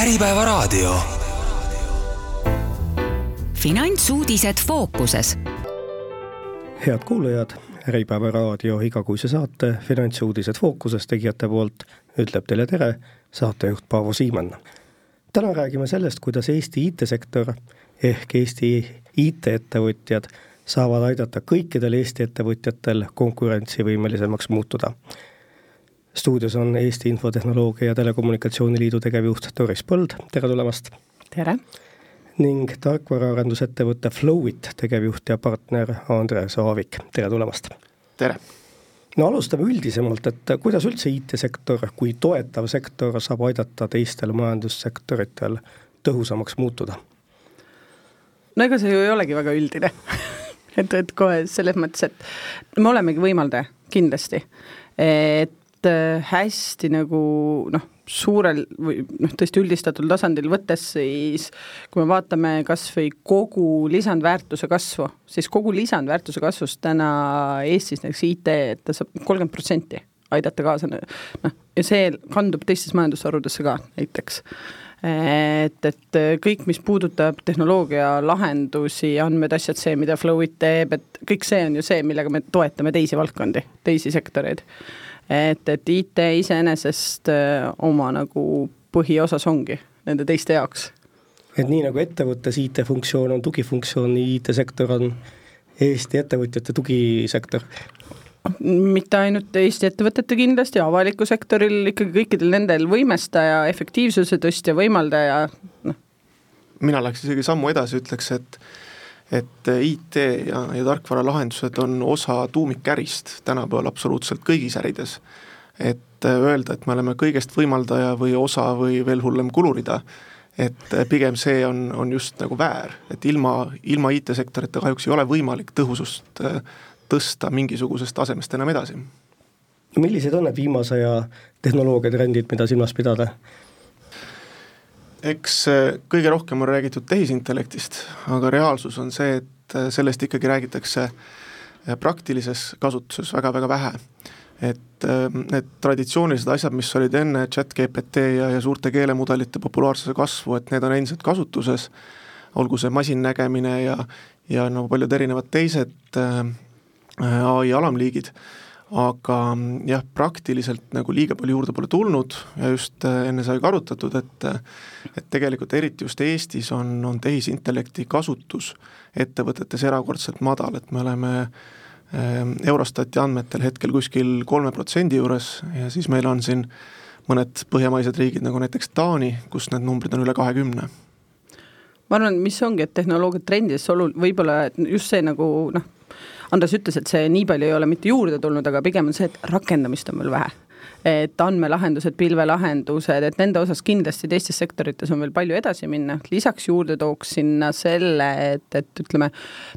Äripäevaraadio. finantsuudised fookuses. head kuulajad, Äripäeva raadio igakuise saate Finantsuudised fookuses tegijate poolt ütleb teile tere saatejuht Paavo Siimann. täna räägime sellest, kuidas Eesti IT-sektor ehk Eesti IT-ettevõtjad saavad aidata kõikidel Eesti ettevõtjatel konkurentsivõimelisemaks muutuda stuudios on Eesti Infotehnoloogia ja Telekommunikatsiooni Liidu tegevjuht Doris Põld, tere tulemast! tere! ning tarkvaraarendusettevõtte Flowit tegevjuht ja partner Andres Aavik, tere tulemast! tere! no alustame üldisemalt, et kuidas üldse IT-sektor kui toetav sektor saab aidata teistel majandussektoritel tõhusamaks muutuda? no ega see ju ei olegi väga üldine et, et kohe selles mõttes, et me olemegi võimaldaja, kindlasti. et Äh, hästi nagu noh, suurel või noh, tõesti üldistatud tasandil võttes, siis kui me vaatame kas või kogu lisandväärtuse kasvu, siis kogu lisandväärtuse kasvust täna Eestis näiteks IT, et ta saab kolmkümmend protsenti aidata kaasa, noh, ja see kandub teistes majandusharudesse ka näiteks. Et, et kõik, mis puudutab tehnoloogia lahendusi, andmed, asjad, see, mida Flowit teeb, et kõik see on ju see, millega me toetame teisi valdkondi, teisi sektoreid et, et IT iseenesest äh, oma nagu põhiosas ongi nende teiste jaoks. et nii nagu ettevõttes IT-funktsioon on tugifunktsioon, nii IT-sektor on Eesti ettevõtjate tugisektor? mitte ainult Eesti ettevõtete kindlasti, avalikul sektoril ikkagi kõikidel nendel võimestaja, efektiivsuse tõstja, võimaldaja, noh. mina läheks isegi sammu edasi, ütleks, et et IT ja, ja tarkvaralahendused on osa tuumikärist tänapäeval absoluutselt kõigis ärides. et öelda, et me oleme kõigest võimaldaja või osa või veel hullem kulurida, et pigem see on, on just nagu väär, et ilma, ilma IT-sektorita kahjuks ei ole võimalik tõhusust äh, tõsta mingisugusest tasemest enam edasi. millised on need viimase aja tehnoloogiatrendid, mida silmas pidada? Eks äh, kõige rohkem on räägitud tehisintellektist, aga reaalsus on see, et äh, sellest ikkagi räägitakse äh, praktilises kasutuses väga-väga vähe. et need traditsioonilised asjad, mis olid enne chat GPT ja, ja suurte keelemudelite populaarsuse kasvu, et need on endiselt kasutuses, olgu see masinnägemine ja, ja nagu no paljud erinevad teised ai alamliigid aga jah, praktiliselt nagu liiga palju juurde pole tulnud ja just äh, enne sai ka arutatud, et et tegelikult eriti just Eestis on, on tehisintellekti kasutus ettevõtetes erakordselt madal, et me oleme äh, Eurostati andmetel hetkel kuskil kolme protsendi juures ja siis meil on siin mõned põhjamaised riigid, nagu näiteks Taani, kus need numbrid on üle kahekümne. Ma arvan, mis ongi, et tehnoloogia trendides olu-, võib-olla just see nagu noh, Andres ütles, et see nii palju ei ole mitte juurde tulnud, aga pigem on see, et rakendamist on veel vähe. Et andmelahendused, pilvelahendused, et nende osas kindlasti teistes sektorites on veel palju edasi minna, lisaks juurde tooks sinna selle, et, et ütleme,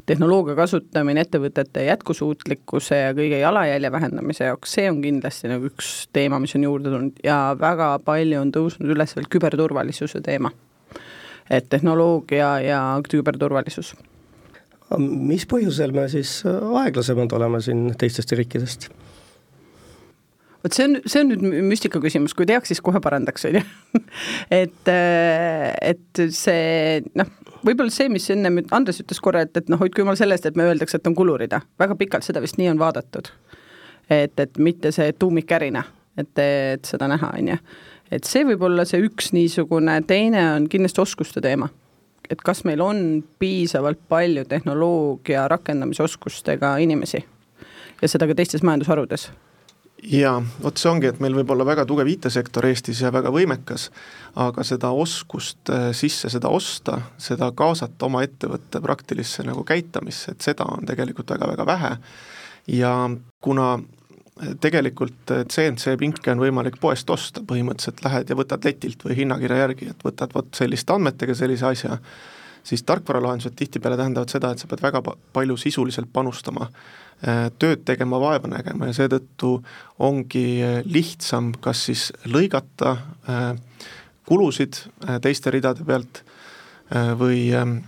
tehnoloogia kasutamine ettevõtete jätkusuutlikkuse ja kõige jalajälje vähendamise jaoks, see on kindlasti nagu üks teema, mis on juurde tulnud. Ja väga palju on tõusnud üles veel küberturvalisuse teema. et tehnoloogia ja küberturvalisus mis põhjusel me siis aeglasemad oleme siin teistest riikidest? vot see on, see on nüüd müstika küsimus, kui teaks, siis kohe parandaks, on ju. et, et see noh, võib-olla see, mis ennem Andres ütles korra, et, et noh, hoidku jumal sellest, et me öeldakse, et on kulurida, väga pikalt seda vist nii on vaadatud. et, et mitte see tuumikärina, et, et seda näha, on ju. et see võib olla see üks niisugune, teine on kindlasti oskuste teema et kas meil on piisavalt palju tehnoloogia rakendamisoskustega inimesi ja seda ka teistes majandusharudes? jaa, vot see ongi, et meil võib olla väga tugev IT-sektor Eestis ja väga võimekas, aga seda oskust äh, sisse, seda osta, seda kaasata oma ettevõtte praktilisse nagu käitamisse, et seda on tegelikult väga-väga vähe ja kuna tegelikult CNC pinke on võimalik poest osta, põhimõtteliselt lähed ja võtad letilt või hinnakirja järgi, et võtad vot selliste andmetega sellise asja, siis tarkvaralahendused tihtipeale tähendavad seda, et sa pead väga palju sisuliselt panustama, äh, tööd tegema, vaeva nägema ja seetõttu ongi äh, lihtsam kas siis lõigata äh, kulusid teiste ridade pealt või ähm,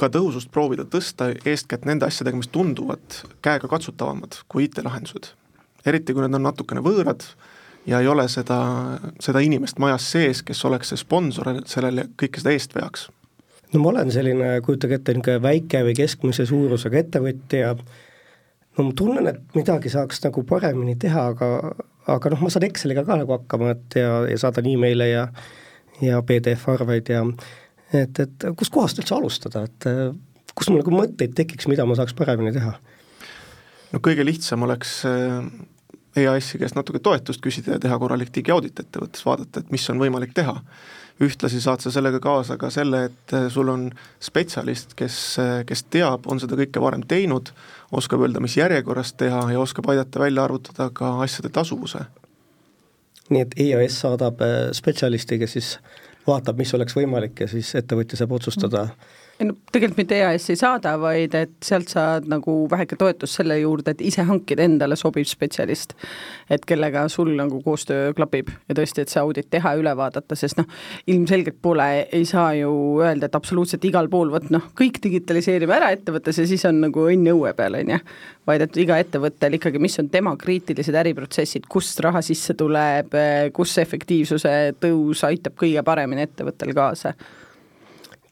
ka tõhusust proovida tõsta eeskätt nende asjadega, mis tunduvad käega katsutavamad kui IT-lahendused. eriti, kui need on natukene võõrad ja ei ole seda, seda inimest majas sees, kes oleks see sponsor sellele, kõike seda eest veaks no ma olen selline, kujutage ette, niisugune väike või keskmise suurusega ettevõtja, no ma tunnen, et midagi saaks nagu paremini teha, aga, aga noh, ma saan Exceliga ka nagu hakkama, et ja, ja saadan emaile ja ja PDF-arveid ja et, et kuskohast üldse alustada, et kus mul nagu mõtteid tekiks, mida ma saaks paremini teha? no kõige lihtsam oleks äh, EAS-i käest natuke toetust küsida ja teha korralik digiaudit ettevõttes, vaadata, et mis on võimalik teha ühtlasi saad sa sellega kaasa ka selle, et äh, sul on spetsialist, kes, äh, kes teab, on seda kõike varem teinud, oskab öelda, mis järjekorras teha ja oskab aidata välja arvutada ka asjade tasuvuse. nii et EAS saadab äh, spetsialisti, kes siis vaatab, mis oleks võimalik ja siis ettevõtja saab otsustada mm no tegelikult mitte EAS ei saada, vaid et sealt saad nagu väheke toetust selle juurde, et ise hankida endale sobiv spetsialist. et kellega sul nagu koostöö klapib ja tõesti, et see audit teha ja üle vaadata, sest noh, ilmselgelt pole, ei saa ju öelda, et absoluutselt igal pool, vot noh, kõik digitaliseerime ära ettevõttes ja siis on nagu õnn õue peal, on ju. vaid et iga ettevõttel ikkagi, mis on tema kriitilised äriprotsessid, kust raha sisse tuleb, kus efektiivsuse tõus aitab kõige paremini ettevõttel kaasa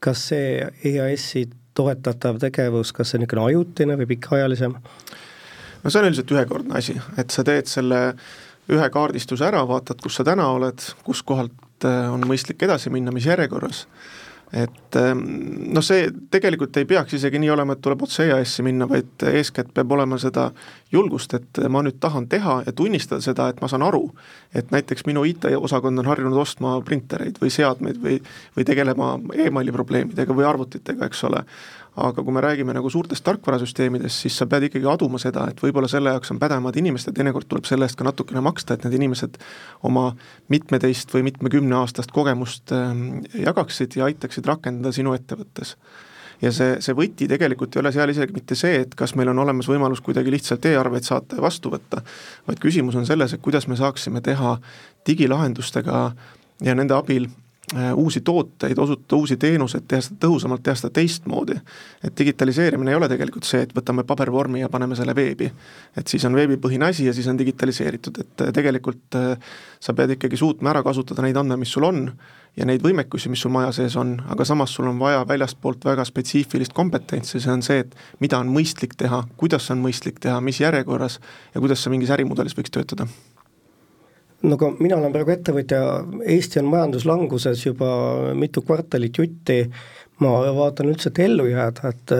kas see EAS-i toetatav tegevus, kas see on niisugune ajutine või pikaajalisem? no see on üldiselt ühekordne asi, et sa teed selle ühe kaardistuse ära, vaatad, kus sa täna oled, kus kohalt äh, on mõistlik edasi minna, mis järjekorras et ehm, noh, see tegelikult ei peaks isegi nii olema, et tuleb otse EAS-i minna, vaid eeskätt peab olema seda julgust, et ma nüüd tahan teha ja tunnistada seda, et ma saan aru, et näiteks minu IT-osakond on harjunud ostma printereid või seadmeid või, või tegelema emaili probleemidega või arvutitega, eks ole aga kui me räägime nagu suurtest tarkvarasüsteemidest, siis sa pead ikkagi aduma seda, et võib-olla selle jaoks on pädevamad inimesed ja teinekord tuleb selle eest ka natukene maksta, et need inimesed oma mitmeteist või mitmekümne aastast kogemust ähm, jagaksid ja aitaksid rakendada sinu ettevõttes. Ja see, see võti tegelikult ei ole seal isegi mitte see, et kas meil on olemas võimalus kuidagi lihtsalt e-arveid saata ja vastu võtta, vaid küsimus on selles, et kuidas me saaksime teha digilahendustega ja nende abil uusi tooteid, osutada uusi teenuseid, teha seda tõhusamalt, teha seda teistmoodi. et digitaliseerimine ei ole tegelikult see, et võtame pabervormi ja paneme selle veebi. et siis on veebipõhine asi ja siis on digitaliseeritud, et äh, tegelikult äh, sa pead ikkagi suutma ära kasutada neid andmeid, mis sul on, ja neid võimekusi, mis sul maja sees on, aga samas sul on vaja väljastpoolt väga spetsiifilist kompetentsi, see on see, et mida on mõistlik teha, kuidas on mõistlik teha, mis järjekorras ja kuidas see mingis ärimudelis võiks töötada no aga mina olen praegu ettevõtja, Eesti on majanduslanguses juba mitu kvartalit jutti, ma vaatan üldse, et ellu jääda, et,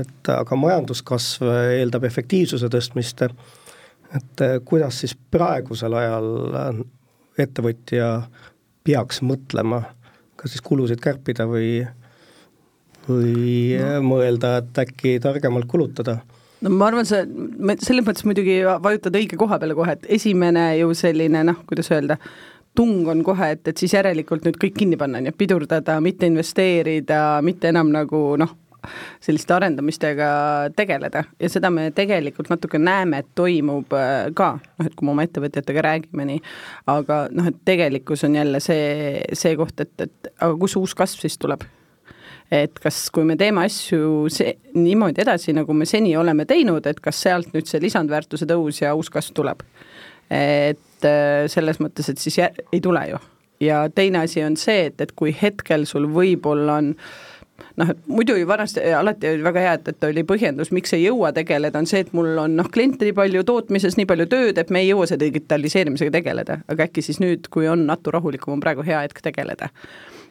et aga majanduskasv eeldab efektiivsuse tõstmist, et kuidas siis praegusel ajal ettevõtja peaks mõtlema, kas siis kulusid kärpida või, või no. mõelda, et äkki targemalt kulutada no ma arvan, see, selles mõttes muidugi vajutad õige koha peale kohe, et esimene ju selline noh, kuidas öelda, tung on kohe, et, et siis järelikult nüüd kõik kinni panna, on ju, pidurdada, mitte investeerida, mitte enam nagu noh, selliste arendamistega tegeleda. Ja seda me tegelikult natuke näeme, et toimub äh, ka, noh et kui me oma ettevõtjatega räägime nii, aga noh, et tegelikkus on jälle see, see koht, et, et aga kus uus kasv siis tuleb et kas, kui me teeme asju see, niimoodi edasi, nagu me seni oleme teinud, et kas sealt nüüd see lisandväärtuse tõus ja uus kasv tuleb. et äh, selles mõttes, et siis jä, ei tule ju. ja teine asi on see, et, et kui hetkel sul võib-olla on noh, et muidu ju vanasti alati oli väga hea, et, et oli põhjendus, miks ei jõua tegeleda, on see, et mul on noh, kliente nii palju tootmises, nii palju tööd, et me ei jõua selle digitaliseerimisega tegeleda, aga äkki siis nüüd, kui on natu rahulikum, on praegu hea hetk tegeleda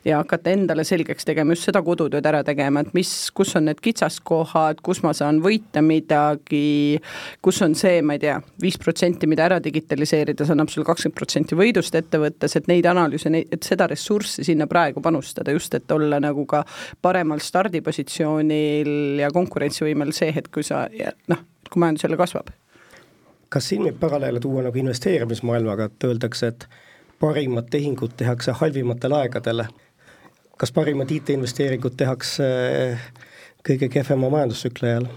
ja hakata endale selgeks tegema, just seda kodutööd ära tegema, et mis, kus on need kitsaskohad, kus ma saan võita midagi, kus on see, ma ei tea, viis protsenti, mida ära digitaliseerida, see annab sulle kakskümmend protsenti võidust ettevõttes, et neid analüüse, et seda ressurssi sinna praegu panustada, just et olla nagu ka paremal stardipositsioonil ja konkurentsivõimel see hetk, kui sa noh, kui majandus jälle kasvab. Kas siin võib paralleele tuua nagu investeerimismaailmaga, et öeldakse, et parimad tehingud tehakse halvimatel aegadel kas parimad IT-investeeringud tehakse eh, kõige kehvema majandustsükli ajal?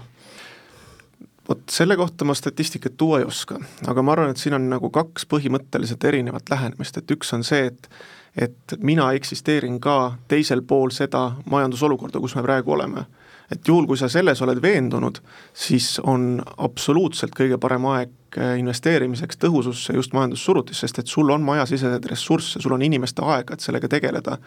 vot selle kohta ma statistikat tuua ei oska, aga ma arvan, et siin on nagu kaks põhimõtteliselt erinevat lähenemist, et üks on see, et et mina eksisteerin ka teisel pool seda majandusolukorda, kus me praegu oleme. et juhul, kui sa selles oled veendunud, siis on absoluutselt kõige parem aeg äh, investeerimiseks tõhususse just majandussurutis, sest et sul on majasiseseid ressursse, sul on inimeste aega, et sellega tegeleda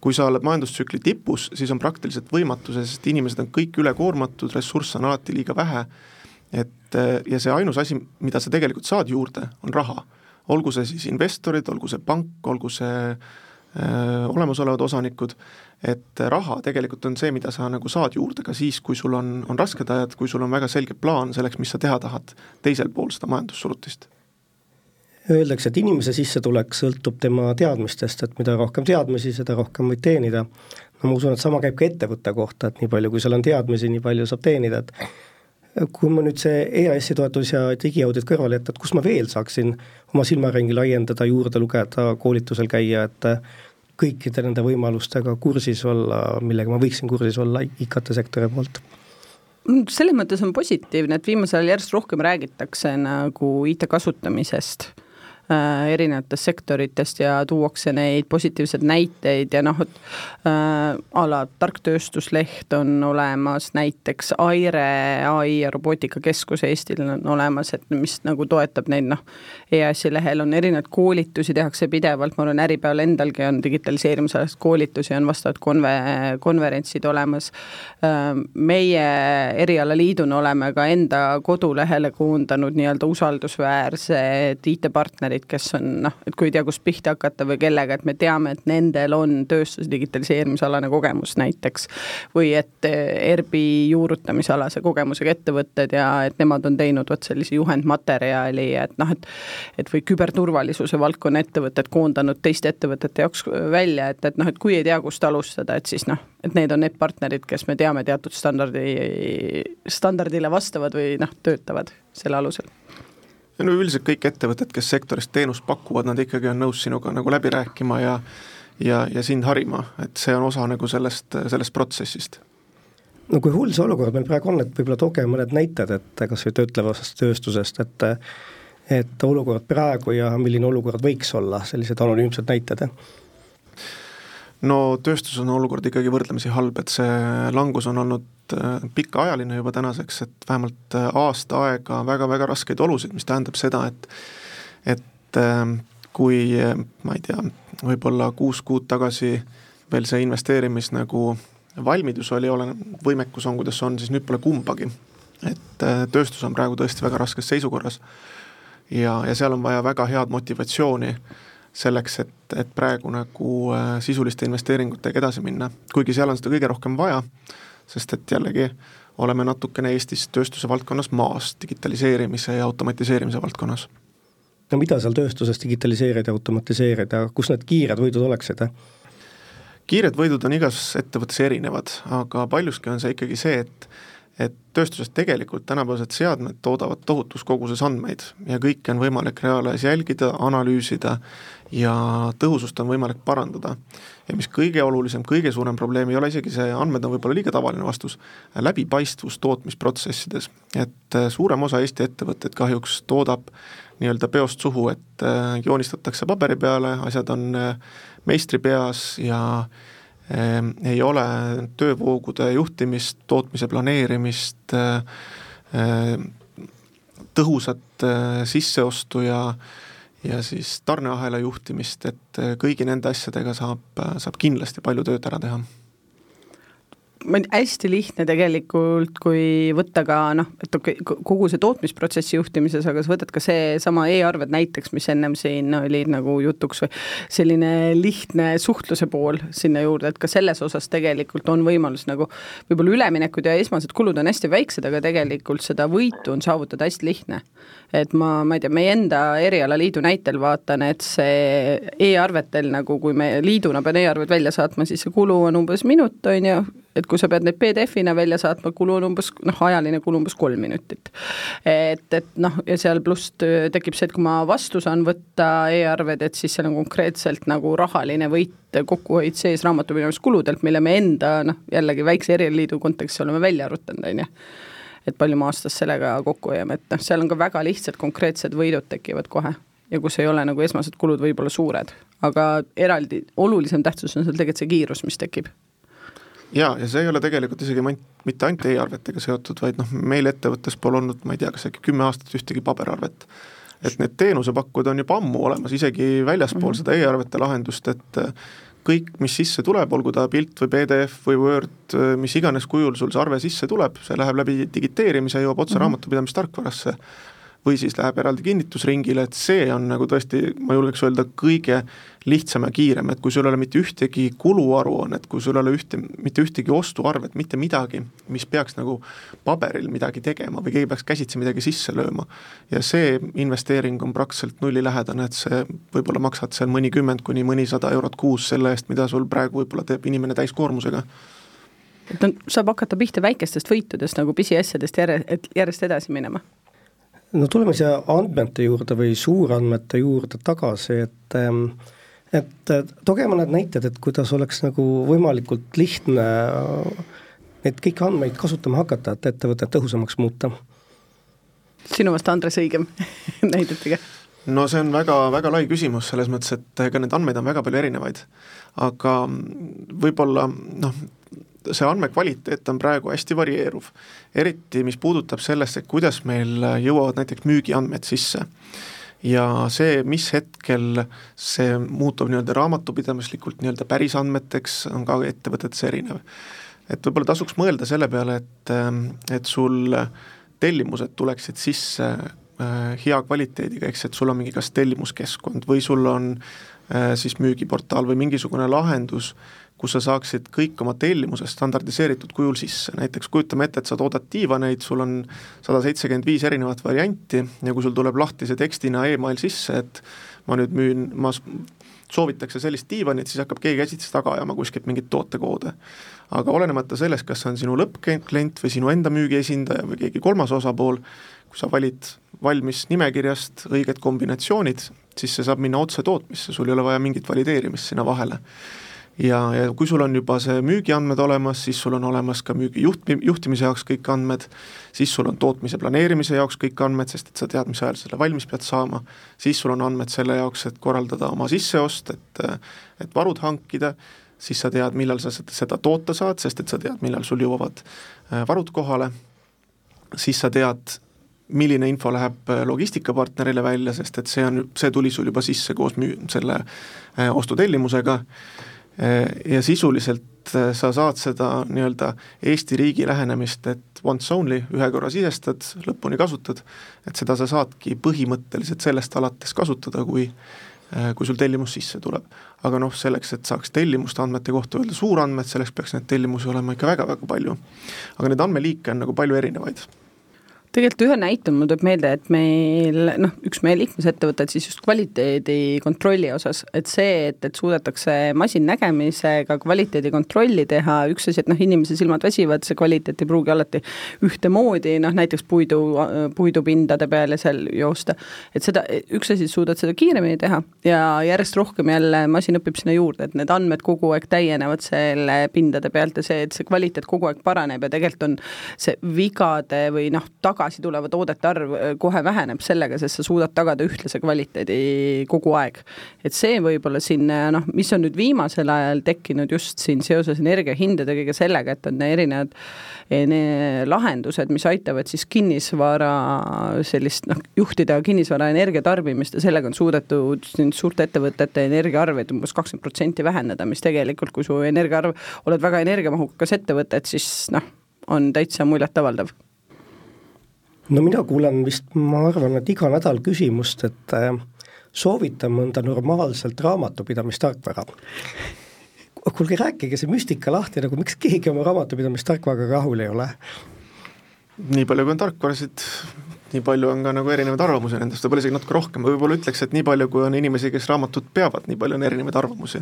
kui sa oled majandustsükli tipus, siis on praktiliselt võimatu, sest inimesed on kõik ülekoormatud, ressursse on alati liiga vähe, et ja see ainus asi, mida sa tegelikult saad juurde, on raha. Olgu see siis investorid, olgu see pank, olgu see öö, olemasolevad osanikud, et raha tegelikult on see, mida sa nagu saad juurde ka siis, kui sul on, on rasked ajad, kui sul on väga selge plaan selleks, mis sa teha tahad teisel pool seda majandussurutist. Öeldakse, et inimese sissetulek sõltub tema teadmistest, et mida rohkem teadmisi, seda rohkem võid teenida. no ma usun, et sama käib ka ettevõtte kohta, et nii palju, kui sul on teadmisi, nii palju saab teenida, et kui ma nüüd see EAS-i toetus ja digiaudit kõrvale jätta, et kus ma veel saaksin oma silmaringi laiendada, juurde lugeda, koolitusel käia, et kõikide nende võimalustega kursis olla, millega ma võiksin kursis olla IKT-sektori poolt? selles mõttes on positiivne, et viimasel ajal järjest rohkem räägitakse nagu IT kasutamisest Äh, erinevatest sektoritest ja tuuakse neid positiivseid näiteid ja noh, et äh, a la Tark Tööstusleht on olemas, näiteks Aire ai ja robootikakeskus Eestil on olemas, et mis nagu toetab neid noh, EAS-i lehel on erinevaid koolitusi, tehakse pidevalt, ma arvan, Äripäeval endalgi on digitaliseerimise koolitusi, on vastavad konve-, konverentsid olemas. Äh,, meie erialaliiduna oleme ka enda kodulehele koondanud nii-öelda usaldusväärsed IT-partnerid, partnerid, kes on noh, et kui ei tea, kust pihta hakata või kellega, et me teame, et nendel on tööstuse digitaliseerimisalane kogemus näiteks. või et eh, ERB-i juurutamisalase kogemusega ettevõtted ja et nemad on teinud vot sellise juhendmaterjali, et noh, et et või küberturvalisuse valdkonna ettevõtted koondanud teiste ettevõtete jaoks välja, et, et noh, et kui ei tea, kust alustada, et siis noh, et need on need partnerid, kes me teame teatud standardi, standardile vastavad või noh, töötavad selle alusel no üldiselt kõik ettevõtted, kes sektoris teenust pakuvad, nad ikkagi on nõus sinuga nagu läbi rääkima ja ja, ja sind harima, et see on osa nagu sellest, sellest protsessist. no kui hull see olukord meil praegu on, et võib-olla tooge mõned näited, et kas või töötlevast tööstusest, et et olukord praegu ja milline olukord võiks olla, sellised anonüümsed näited? No tööstuses on olukord ikkagi võrdlemisi halb, et see langus on olnud äh, pikaajaline juba tänaseks, et vähemalt äh, aasta aega väga-väga raskeid olusid, mis tähendab seda, et et ähm, kui ma ei tea, võib-olla kuus kuud tagasi veel see investeerimis nagu valmidus oli, oleneb, võimekus on, kuidas on, siis nüüd pole kumbagi. et äh, tööstus on praegu tõesti väga raskes seisukorras ja, ja seal on vaja väga head motivatsiooni äh, selleks, et, et praegu nagu äh, sisuliste investeeringutega edasi minna, kuigi seal on seda kõige rohkem vaja, sest et jällegi oleme natukene Eestis tööstuse valdkonnas maas, digitaliseerimise ja automatiseerimise valdkonnas. no mida seal tööstuses digitaliseerida, automatiseerida, kus need kiired võidud oleksid? kiired võidud on igas ettevõttes erinevad, aga paljuski on see ikkagi see, et et tööstuses tegelikult tänapäevased seadmed toodavad tohutus koguses andmeid ja kõike on võimalik reaalajas jälgida, analüüsida ja tõhusust on võimalik parandada. ja mis kõige olulisem, kõige suurem probleem ei ole isegi see, andmed on võib-olla liiga tavaline vastus, läbipaistvus tootmisprotsessides. et äh, suurem osa Eesti ettevõtteid kahjuks toodab nii-öelda peost suhu, et äh, joonistatakse paberi peale, asjad on äh, meistri peas ja ei ole töövoogude juhtimist, tootmise planeerimist, tõhusat sisseostu ja ja siis tarneahela juhtimist, et kõigi nende asjadega saab, saab kindlasti palju tööd ära teha hästi lihtne tegelikult, kui võtta ka noh, et okei okay,, kogu see tootmisprotsessi juhtimises, aga sa võtad ka seesama e-arved näiteks, mis ennem siin oli nagu jutuks või selline lihtne suhtluse pool sinna juurde, et ka selles osas tegelikult on võimalus nagu võib-olla üleminekud ja esmased kulud on hästi väiksed, aga tegelikult seda võitu on saavutada hästi lihtne. Et ma, ma ei tea, meie enda erialaliidu näitel vaatan, et see e-arvetel nagu, kui me liiduna pean e-arved välja saatma, siis see kulu on umbes minut, on ju, et kui sa pead neid PDF-ina välja saatma, kulu on umbes noh, ajaline kulu umbes kolm minutit. et, et noh, ja seal pluss tekib see, et kui ma vastu saan võtta e-arved, et siis seal on konkreetselt nagu rahaline võit, kokkuhoid sees raamatupidamiskuludelt, mille me enda noh, jällegi väikse erialaliidu kontekstis oleme välja arvutanud, on ju. Et palju me aastas sellega kokku hoiame, et noh, seal on ka väga lihtsad konkreetsed võidud tekivad kohe. Ja kus ei ole nagu esmased kulud võib-olla suured, aga eraldi olulisem tähtsus on seal tegelikult see kiirus, mis tekib jaa, ja see ei ole tegelikult isegi mitte ainult e-arvetega seotud, vaid noh, meil ettevõttes pole olnud, ma ei tea, kas äkki kümme aastat ühtegi paberarvet. et need teenusepakkujad on juba ammu olemas, isegi väljaspool mm -hmm. seda e-arvete lahendust, et kõik, mis sisse tuleb, olgu ta pilt või PDF või Word, mis iganes kujul sul see arve sisse tuleb, see läheb läbi digiteerimise, jõuab otse mm -hmm. raamatupidamistarkvarasse või siis läheb eraldi kinnitusringile, et see on nagu tõesti, ma julgeks öelda, kõige lihtsam ja kiirem, et kui sul ei ole mitte ühtegi kuluaruannet, kui sul ei ole ühte, mitte ühtegi ostuarvet, mitte midagi, mis peaks nagu paberil midagi tegema või keegi peaks käsitsi midagi sisse lööma. ja see investeering on praktiliselt nullilähedane, et see võib-olla maksad seal mõnikümmend kuni mõnisada eurot kuus selle eest, mida sul praegu võib-olla teeb inimene täiskoormusega et on, saab hakata pihta väikestest võitudest nagu pisiasjadest järjest, järjest edasi minema no tuleme siia andmete juurde või suurandmete juurde tagasi, et ähm, et tooge mõned näited, et kuidas oleks nagu võimalikult lihtne neid kõiki andmeid kasutama hakata, et ettevõtet tõhusamaks muuta? sinu meelest, Andres, õigem näidetega? no see on väga, väga lai küsimus selles mõttes, et ega neid andmeid on väga palju erinevaid, aga võib-olla noh, see andmekvaliteet on praegu hästi varieeruv. eriti, mis puudutab sellesse, kuidas meil jõuavad näiteks müügiandmed sisse ja see, mis hetkel see muutub nii-öelda raamatupidamislikult nii-öelda päris andmeteks, on ka ettevõtetes erinev. et võib-olla tasuks mõelda selle peale, et, et sul tellimused tuleksid sisse äh, hea kvaliteediga, eks, et sul on mingi kas tellimuskeskkond või sul on äh, siis müügiportaal või mingisugune lahendus, kus sa saaksid kõik oma tellimused standardiseeritud kujul sisse, näiteks kujutame ette, et sa toodad diivaneid, sul on sada seitsekümmend viis erinevat varianti ja kui sul tuleb lahtise tekstina email sisse, et ma nüüd müün, ma soovitakse sellist diivanit, siis hakkab keegi käsitsi taga ajama kuskilt mingeid tootekoode. aga olenemata sellest, kas see on sinu lõppklient või sinu enda müügiesindaja või keegi kolmas osapool, kui sa valid valmis nimekirjast õiged kombinatsioonid, siis see saab minna otse tootmisse, sul ei ole vaja mingit valideerimist sinna vahele ja, ja kui sul on juba see müügiandmed olemas, siis sul on olemas ka müügi juht, juhtimise jaoks kõik andmed, siis sul on tootmise planeerimise jaoks kõik andmed, sest et sa tead, mis ajal selle valmis pead saama, siis sul on andmed selle jaoks, et korraldada oma sisseost, et et varud hankida, siis sa tead, millal sa seda toota saad, sest et sa tead, millal sul jõuavad äh, varud kohale, siis sa tead, milline info läheb äh, logistikapartnerile välja, sest et see on, see tuli sul juba sisse koos müü-, selle äh, ostutellimusega, ja sisuliselt äh, sa saad seda nii-öelda Eesti riigi lähenemist, et once only, ühe korra sisestad, lõpuni kasutad, et seda sa saadki põhimõtteliselt sellest alates kasutada, kui äh, kui sul tellimus sisse tuleb. aga noh, selleks, et saaks tellimuste andmete kohta öelda suurandmed, selleks peaks neid tellimusi olema ikka väga-väga palju. aga neid andmeliike on nagu palju erinevaid tegelikult ühe näite mul tuleb meelde, et meil noh, üks meie liikmesettevõtted siis just kvaliteedi kontrolli osas, et see, et, et suudetakse masinnägemisega kvaliteedi kontrolli teha, üks asi, et noh, inimese silmad väsivad, see kvaliteet ei pruugi alati ühtemoodi, noh näiteks puidu, puidupindade peal ja seal joosta. et seda, üks asi, suudad seda kiiremini teha ja järjest rohkem jälle masin õpib sinna juurde, et need andmed kogu aeg täienevad selle pindade pealt ja see, et see kvaliteet kogu aeg paraneb ja tegelikult on see vigade või noh, taga tagasi tuleva toodete arv äh, kohe väheneb sellega, sest sa suudad tagada ühtlase kvaliteedi kogu aeg. et see võib-olla siin äh, noh, mis on nüüd viimasel ajal tekkinud just siin seoses energiahindadega, kõige sellega, et on erinevad lahendused, mis aitavad siis kinnisvara sellist noh, juhtida kinnisvara energiatarbimist ja sellega on suudetud suurte ettevõtete energiaarveid umbes kakskümmend protsenti vähendada, mis tegelikult, kui su energiaarv, oled väga energiamahukas ettevõte, et siis noh, on täitsa muljetavaldav no mina kuulen vist, ma arvan, et iga nädal küsimust, et äh, soovitan mõnda normaalselt raamatupidamistarkvara. kuulge, rääkige see müstika lahti, nagu miks keegi oma raamatupidamistarkvaraga rahul ei ole? nii palju, kui on tarkvarasid, nii palju on ka nagu erinevaid arvamusi nendest, võib-olla isegi natuke rohkem, võib-olla ütleks, et nii palju, kui on inimesi, kes raamatut peavad, nii palju on erinevaid arvamusi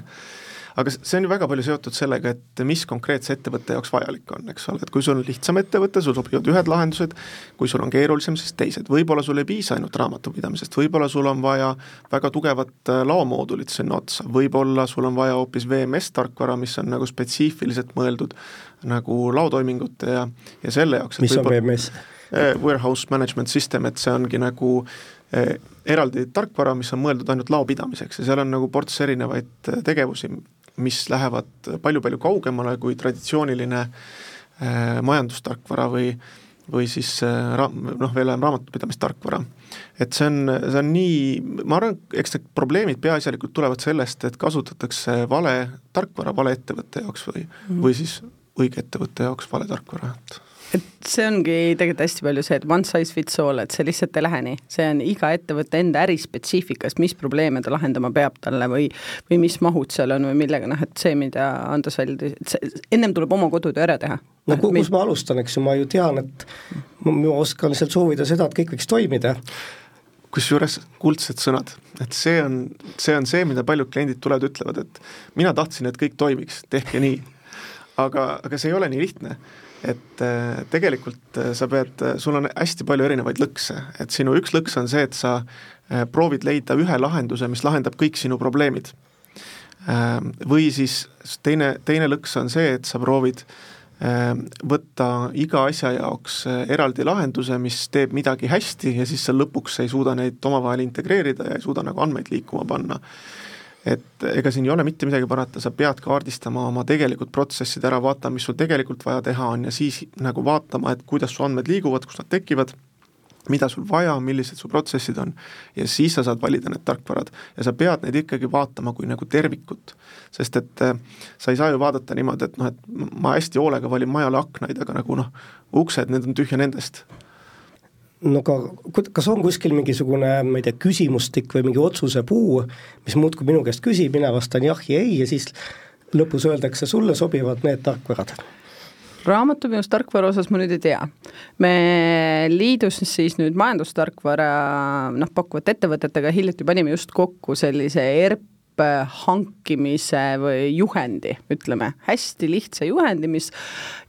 aga see on ju väga palju seotud sellega, et mis konkreetse ettevõtte jaoks vajalik on, eks ole, et kui sul on lihtsam ettevõte, sul sobivad ühed lahendused, kui sul on keerulisem, siis teised, võib-olla sul ei piisa ainult raamatupidamisest, võib-olla sul on vaja väga tugevat äh, laomoodulit sinna otsa, võib-olla sul on vaja hoopis VMS-tarkvara, mis on nagu spetsiifiliselt mõeldud nagu laotoimingute ja, ja selle jaoks mis on VMS? Warehouse Management System, et see ongi nagu eh, eraldi tarkvara, mis on mõeldud ainult lao pidamiseks ja seal on nagu ports erinevaid tegevusi, mis lähevad palju-palju kaugemale kui traditsiooniline äh, majandustarkvara või või siis ra-, noh, veel vähem raamatupidamistarkvara. et see on, see on nii, ma arvan, eks need probleemid peaasjalikult tulevad sellest, et kasutatakse vale tarkvara vale ettevõtte jaoks või mm., või siis õige ettevõtte jaoks vale tarkvara, et et see ongi tegelikult hästi palju see, et one size fits all, et see lihtsalt ei lähe nii, see on iga ettevõtte enda ärispetsiifikas, mis probleeme ta lahendama peab talle või või mis mahud seal on või millega, noh et see, mida Andres välja tõi, et see, ennem tuleb oma kodutöö ära teha. no kus mi... ma alustan, eks ju, ma ju tean, et ma, ma oskan lihtsalt soovida seda, et kõik võiks toimida kusjuures kuldsed sõnad, et see on, see on see, mida paljud kliendid tulevad, ütlevad, et mina tahtsin, et kõik toimiks, tehke nii. aga, aga see ei ole nii lihtne et äh, tegelikult äh, sa pead, äh, sul on hästi palju erinevaid lõkse, et sinu üks lõks on see, et sa proovid leida ühe lahenduse, mis lahendab kõik sinu probleemid. Või siis teine, teine lõks on see, et sa proovid võtta iga asja jaoks eraldi lahenduse, mis teeb midagi hästi ja siis sa lõpuks ei suuda neid omavahel integreerida ja ei suuda nagu andmeid liikuma panna et ega siin ei ole mitte midagi parata, sa pead kaardistama oma tegelikud protsessid ära, vaatama, mis sul tegelikult vaja teha on ja siis nagu vaatama, et kuidas su andmed liiguvad, kus nad tekivad, mida sul vaja millised su protsessid on, ja siis sa saad valida need tarkvarad. ja sa pead neid ikkagi vaatama kui nagu tervikut. sest et äh, sa ei saa ju vaadata niimoodi, et noh, et ma hästi hoolega valin majale aknaid, aga nagu noh, uksed, need on tühja nendest no ka, kas on kuskil mingisugune, ma ei tea, küsimustik või mingi otsuse puu, mis muudkui minu käest küsib, mina vastan jah ja ei ja siis lõpus öeldakse, sulle sobivad need tarkvarad? raamatupidamistarkvara osas ma nüüd ei tea. me liidus siis nüüd majandustarkvara noh, pakkuvate ettevõtetega hiljuti panime just kokku sellise ERP hankimise või juhendi, ütleme, hästi lihtsa juhendi, mis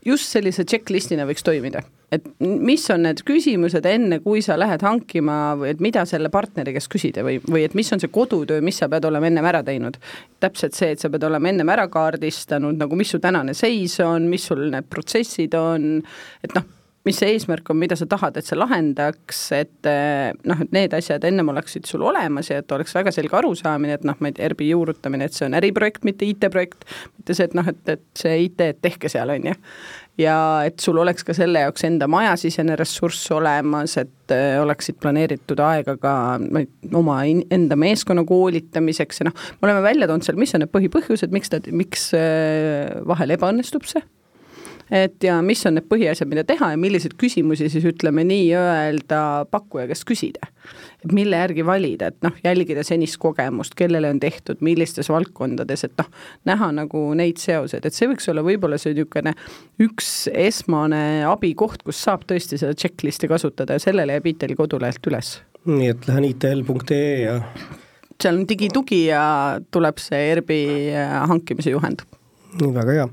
just sellise check-list'ina võiks toimida et mis on need küsimused enne, kui sa lähed hankima või et mida selle partneri käest küsida või, või et mis on see kodutöö, mis sa pead olema ennem ära teinud. täpselt see, et sa pead olema ennem ära kaardistanud nagu, mis su tänane seis on, mis sul need protsessid on, et noh, mis see eesmärk on, mida sa tahad, et see lahendaks, et noh, et need asjad ennem oleksid sul olemas ja et oleks väga selge arusaamine, et noh, ma ei tea, ERB-i juurutamine, et see on äriprojekt, mitte IT-projekt, mitte see, et noh, et, et see IT, et tehke seal, on ju. Ja et sul oleks ka selle jaoks enda majasisene ressurss olemas, et äh, oleksid planeeritud aega ka oma enda meeskonna koolitamiseks ja noh, me oleme välja toonud seal, mis on need põhipõhjused, miks ta, miks äh, vahel ebaõnnestub see et ja mis on need põhiasjad, mida teha ja milliseid küsimusi siis ütleme nii-öelda pakkuja käest küsida. et mille järgi valida, et noh, jälgida senist kogemust, kellele on tehtud, millistes valdkondades, et noh, näha nagu neid seoseid, et see võiks olla võib-olla see niisugune üks esmane abikoht, kus saab tõesti seda checklist'i kasutada ja sellele jääb ITL-i kodulehelt üles. nii et lähen itl.ee ja seal on digitugi ja tuleb see ERB-i hankimise juhend. väga hea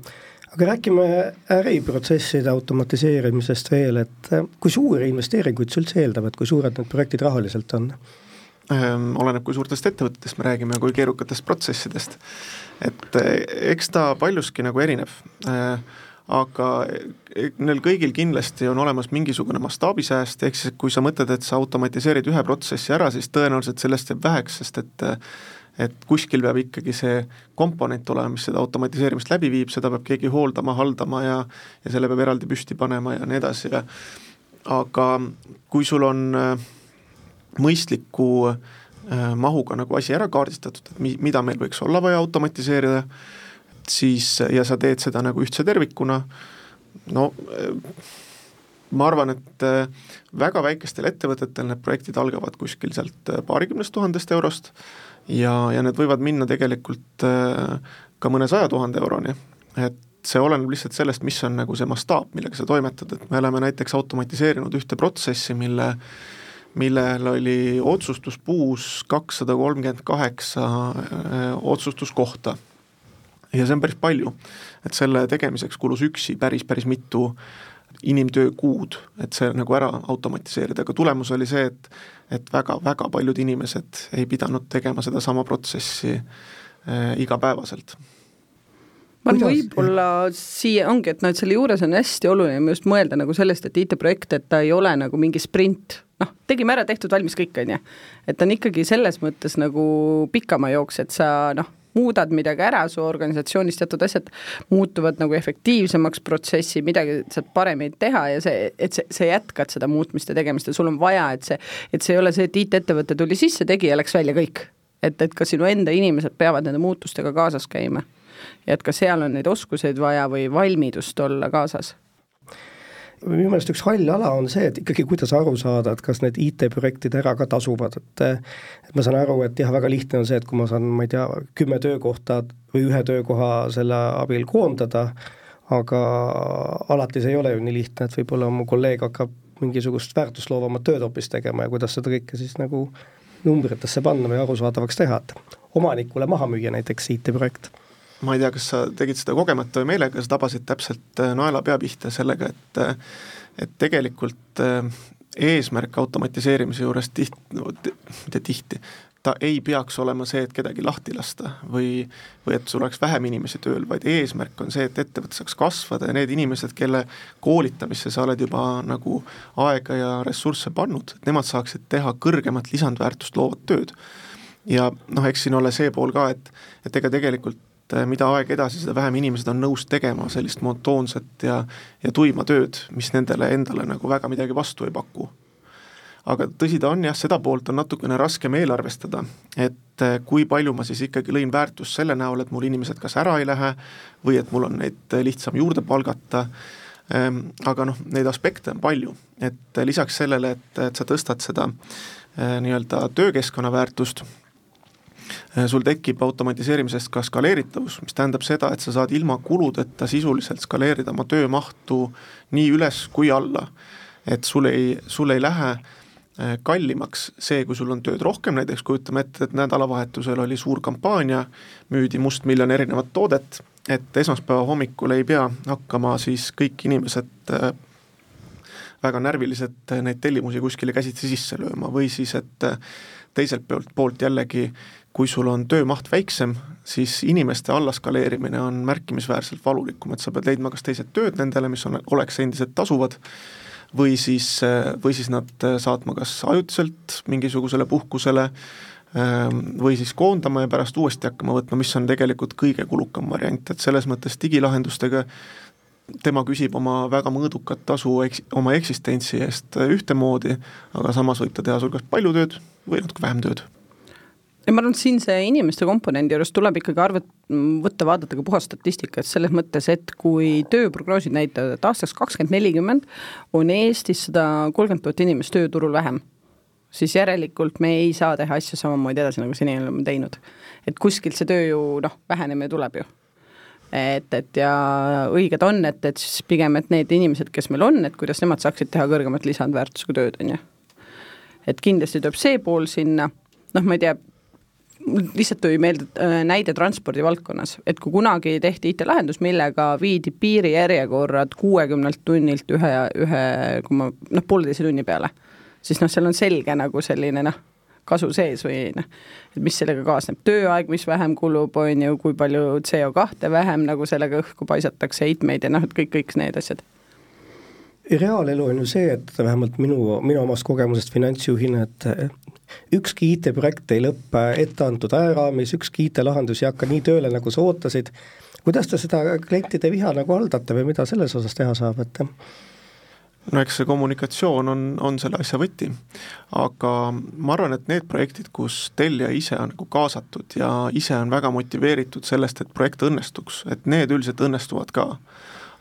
aga räägime äriprotsesside automatiseerimisest veel, et äh, kui suuri investeeringuid see üldse eeldab, et kui suured need projektid rahaliselt on? Ehm, oleneb, kui suurtest ettevõtetest me räägime, kui keerukatest protsessidest. et äh, eks ta paljuski nagu erineb, äh, aga neil kõigil kindlasti on olemas mingisugune mastaabisääst, ehk siis kui sa mõtled, et sa automatiseerid ühe protsessi ära, siis tõenäoliselt sellest jääb väheks, sest et et kuskil peab ikkagi see komponent olema, mis seda automatiseerimist läbi viib, seda peab keegi hooldama, haldama ja ja selle peab eraldi püsti panema ja nii edasi ja aga kui sul on äh, mõistliku äh, mahuga nagu asi ära kaardistatud, et mi-, mida meil võiks olla vaja automatiseerida, siis, ja sa teed seda nagu ühtse tervikuna, no äh, ma arvan, et väga väikestel ettevõtetel need projektid algavad kuskil sealt paarikümnest tuhandest eurost ja, ja need võivad minna tegelikult äh, ka mõne saja tuhande euroni, et see oleneb lihtsalt sellest, mis on nagu see mastaap, millega sa toimetad, et me oleme näiteks automatiseerinud ühte protsessi, mille millel oli otsustuspuus kakssada kolmkümmend kaheksa äh, otsustuskohta. ja see on päris palju, et selle tegemiseks kulus üksi päris, päris mitu inimtöökuud, et see nagu ära automatiseerida, aga tulemus oli see, et et väga-väga paljud inimesed ei pidanud tegema sedasama protsessi äh, igapäevaselt. Ma arvan, võib-olla siia ongi, et noh, et selle juures on hästi oluline just mõelda nagu sellest, et IT-projekt, et ta ei ole nagu mingi sprint, noh, tegime ära, tehtud, valmis kõik, on ju. et ta on ikkagi selles mõttes nagu pikama jooks, et sa noh, muudad midagi ära, su organisatsioonis teatud asjad muutuvad nagu efektiivsemaks protsessi, midagi saad paremini teha ja see, et see, sa jätkad seda muutmist ja tegemist ja sul on vaja, et see, et see ei ole see, et IT-ettevõte tuli sisse, tegi ja läks välja, kõik. et, et ka sinu enda inimesed peavad nende muutustega kaasas käima. ja et ka seal on neid oskuseid vaja või valmidust olla kaasas minu meelest üks hall ala on see, et ikkagi kuidas aru saada, et kas need IT-projektid ära ka tasuvad, et et ma saan aru, et jah, väga lihtne on see, et kui ma saan, ma ei tea, kümme töökohta või ühe töökoha selle abil koondada, aga alati see ei ole ju nii lihtne, et võib-olla mu kolleeg hakkab mingisugust väärtusloovamat tööd hoopis tegema ja kuidas seda kõike siis nagu numbritesse panna või arusaadavaks teha, et omanikule maha müüa näiteks IT-projekt ma ei tea, kas sa tegid seda kogemata või meelega, sa tabasid täpselt äh, naelapea pihta sellega, et äh, et tegelikult äh, eesmärk automatiseerimise juures tiht-, mitte tihti, ta ei peaks olema see, et kedagi lahti lasta või, või et sul oleks vähem inimesi tööl, vaid eesmärk on see, et ettevõte saaks kasvada ja need inimesed, kelle koolitamisse sa oled juba nagu aega ja ressursse pannud, et nemad saaksid teha kõrgemat lisandväärtust loovat tööd. ja noh, eks siin ole see pool ka, et, et ega tegelikult et äh, mida aeg edasi, seda vähem inimesed on nõus tegema sellist monotoonset ja, ja tuima tööd, mis nendele endale nagu väga midagi vastu ei paku. aga tõsi ta on jah, seda poolt on natukene raskem eelarvestada, et äh, kui palju ma siis ikkagi lõin väärtust selle näol, et mul inimesed kas ära ei lähe või et mul on neid lihtsam juurde palgata ehm, aga noh, neid aspekte on palju, et lisaks sellele, et, et sa tõstad seda nii-öelda töökeskkonna väärtust sul tekib automatiseerimisest ka skaleeritavus, mis tähendab seda, et sa saad ilma kuludeta sisuliselt skaleerida oma töömahtu nii üles kui alla. et sul ei, sul ei lähe äh, kallimaks see, kui sul on tööd rohkem, näiteks kujutame ette, et nädalavahetusel oli suur kampaania, müüdi mustmiljon erinevat toodet, et esmaspäeva hommikul ei pea hakkama siis kõik inimesed äh, väga närviliselt neid tellimusi kuskile käsitsi sisse lööma või siis, et teiselt poolt, poolt jällegi kui sul on töömaht väiksem, siis inimeste allaskaleerimine on märkimisväärselt valulikum, et sa pead leidma kas teised tööd nendele, mis on, oleks endiselt tasuvad, või siis, või siis nad saatma kas ajutiselt mingisugusele puhkusele ähm, või siis koondama ja pärast uuesti hakkama võtma, mis on tegelikult kõige kulukam variant, et selles mõttes digilahendustega tema küsib oma väga mõõdukat tasu eks-, oma eksistentsi eest ühtemoodi, aga samas võib ta teha sul kas palju tööd või natuke vähem tööd ja ma arvan, et siin see inimeste komponendi juures tuleb ikkagi arvet-, võtta, vaadata ka puhast statistikat selles mõttes, et kui tööprognoosid näitavad, et aastaks kakskümmend nelikümmend on Eestis sada kolmkümmend tuhat inimest tööturul vähem, siis järelikult me ei saa teha asju samamoodi edasi, nagu seni oleme teinud. et kuskilt see tööjõu noh, vähenemine tuleb ju. et, et ja õiged on, et, et siis pigem, et need inimesed, kes meil on, et kuidas nemad saaksid teha kõrgemat lisandväärtusega tööd, on ju. et kindlasti tuleb see pool sinna, noh, ma ei tea, lihtsalt tuli meelde äh, näide transpordi valdkonnas, et kui kunagi tehti IT-lahendus, millega viidi piirijärjekorrad kuuekümnelt tunnilt ühe, ühe koma noh, pooleteise tunni peale, siis noh, seal on selge nagu selline noh, kasu sees või noh, et mis sellega kaasneb, tööaeg, mis vähem kulub, on ju, kui palju CO2 vähem nagu sellega õhku paisatakse, heitmeid ja noh, et kõik, kõik need asjad. Reaalelu on ju see, et vähemalt minu, minu omast kogemusest finantsjuhina, et ükski IT-projekt ei lõpe etteantud ajaraamis, ükski IT-lahendus ei hakka nii tööle, nagu sa ootasid, kuidas te seda klientide viha nagu haldate või mida selles osas teha saab, et no eks see kommunikatsioon on, on selle asja võti. aga ma arvan, et need projektid, kus tellija ise on nagu kaasatud ja ise on väga motiveeritud sellest, et projekt õnnestuks, et need üldiselt õnnestuvad ka.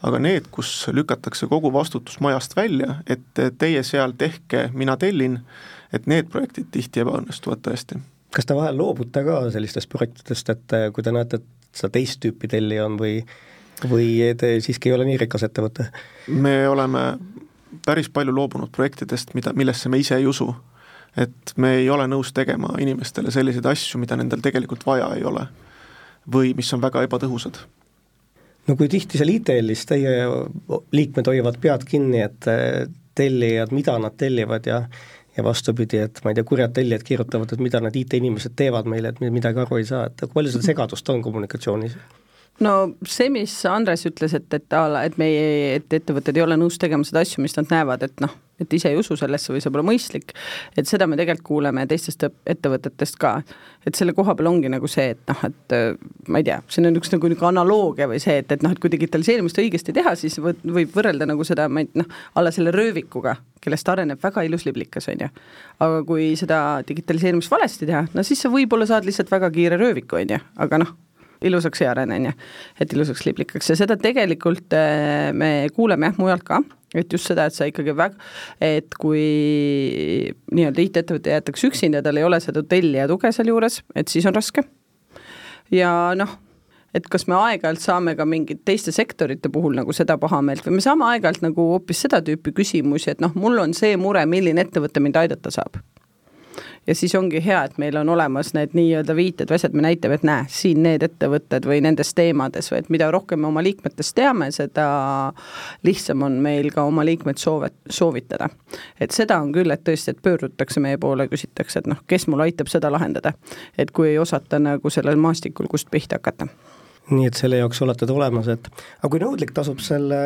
aga need, kus lükatakse kogu vastutus majast välja, et teie seal tehke, mina tellin, et need projektid tihti ebaõnnestuvad tõesti. kas te vahel loobute ka sellistest projektidest, et äh, kui te näete, et seda teist tüüpi tellija on või või te siiski ei ole nii rikas ettevõte? me oleme päris palju loobunud projektidest, mida, millesse me ise ei usu. et me ei ole nõus tegema inimestele selliseid asju, mida nendel tegelikult vaja ei ole. või mis on väga ebatõhusad no kui tihti seal ITL-is teie liikmed hoiavad pead kinni, et äh, tellijad, mida nad tellivad ja ja vastupidi, et ma ei tea, kurjad tellijad kirjutavad, et mida need IT-inimesed teevad meile, et me midagi aru ei saa, et kui palju seda segadust on kommunikatsioonis? No see, mis Andres ütles, et, et a la, et meie, et ettevõtted ei ole nõus tegema seda asju, mis nad näevad, et noh, et ise ei usu sellesse või see pole mõistlik, et seda me tegelikult kuuleme teistest ettevõtetest ka. et selle koha peal ongi nagu see, et noh, et ma ei tea, siin on üks nagu niisugune analoogia või see, et, et noh, et kui digitaliseerimist õigesti teha, siis võib, võib võrrelda nagu seda, ma ei noh, alla selle röövikuga, kellest areneb väga ilus liblikas, on ju. aga kui seda digitaliseerimist valesti teha, no siis sa võib-olla saad lihtsalt väga kiire rööviku, on ju, aga noh, ilusaks ei arene, on ju, et ilusaks liblikaks. Ja seda tegelikult äh, me kuuleme jah, mujalt ka, et just seda, et sa ikkagi väga, et kui nii-öelda IT-ettevõte jäetakse üksinda, tal ei ole seda tellija tuge sealjuures, et siis on raske. ja noh, et kas me aeg-ajalt saame ka mingite teiste sektorite puhul nagu seda pahameelt või me saame aeg-ajalt nagu hoopis seda tüüpi küsimusi, et noh, mul on see mure, milline ettevõte mind aidata saab ja siis ongi hea, et meil on olemas need nii-öelda viited või asjad, me näitame, et näe, siin need ettevõtted või nendes teemades või et mida rohkem me oma liikmetest teame, seda lihtsam on meil ka oma liikmeid soove, soovitada. et seda on küll, et tõesti, et pöördutakse meie poole, küsitakse, et noh, kes mul aitab seda lahendada. et kui ei osata nagu sellel maastikul, kust pihta hakata nii et selle jaoks olete te olemas, et aga kui nõudlik tasub selle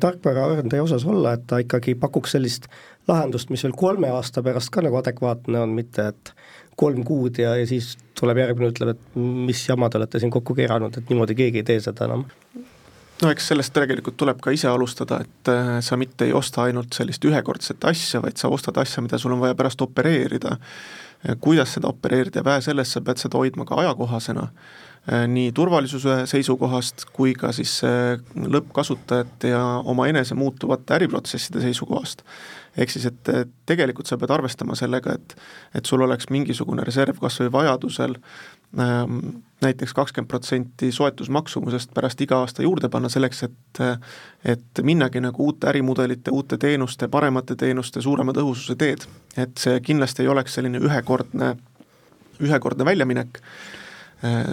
tarkvaraarendaja osas olla, et ta ikkagi pakuks sellist lahendust, mis veel kolme aasta pärast ka nagu adekvaatne on, mitte et kolm kuud ja, ja siis tuleb järgmine, ütleb, et mis jama te olete siin kokku keeranud, et niimoodi keegi ei tee seda enam no eks sellest tegelikult tuleb ka ise alustada, et äh, sa mitte ei osta ainult sellist ühekordset asja, vaid sa ostad asja, mida sul on vaja pärast opereerida. kuidas seda opereerida ja vähe sellest, sa pead seda hoidma ka ajakohasena nii turvalisuse seisukohast kui ka siis äh, lõppkasutajate ja omaenese muutuvate äriprotsesside seisukohast. ehk siis, et tegelikult sa pead arvestama sellega, et et sul oleks mingisugune reserv kas või vajadusel ähm, näiteks kakskümmend protsenti soetusmaksumusest pärast iga aasta juurde panna selleks, et et minnagi nagu uute ärimudelite, uute teenuste, paremate teenuste, suurema tõhususe teed. et see kindlasti ei oleks selline ühekordne, ühekordne väljaminek Äh,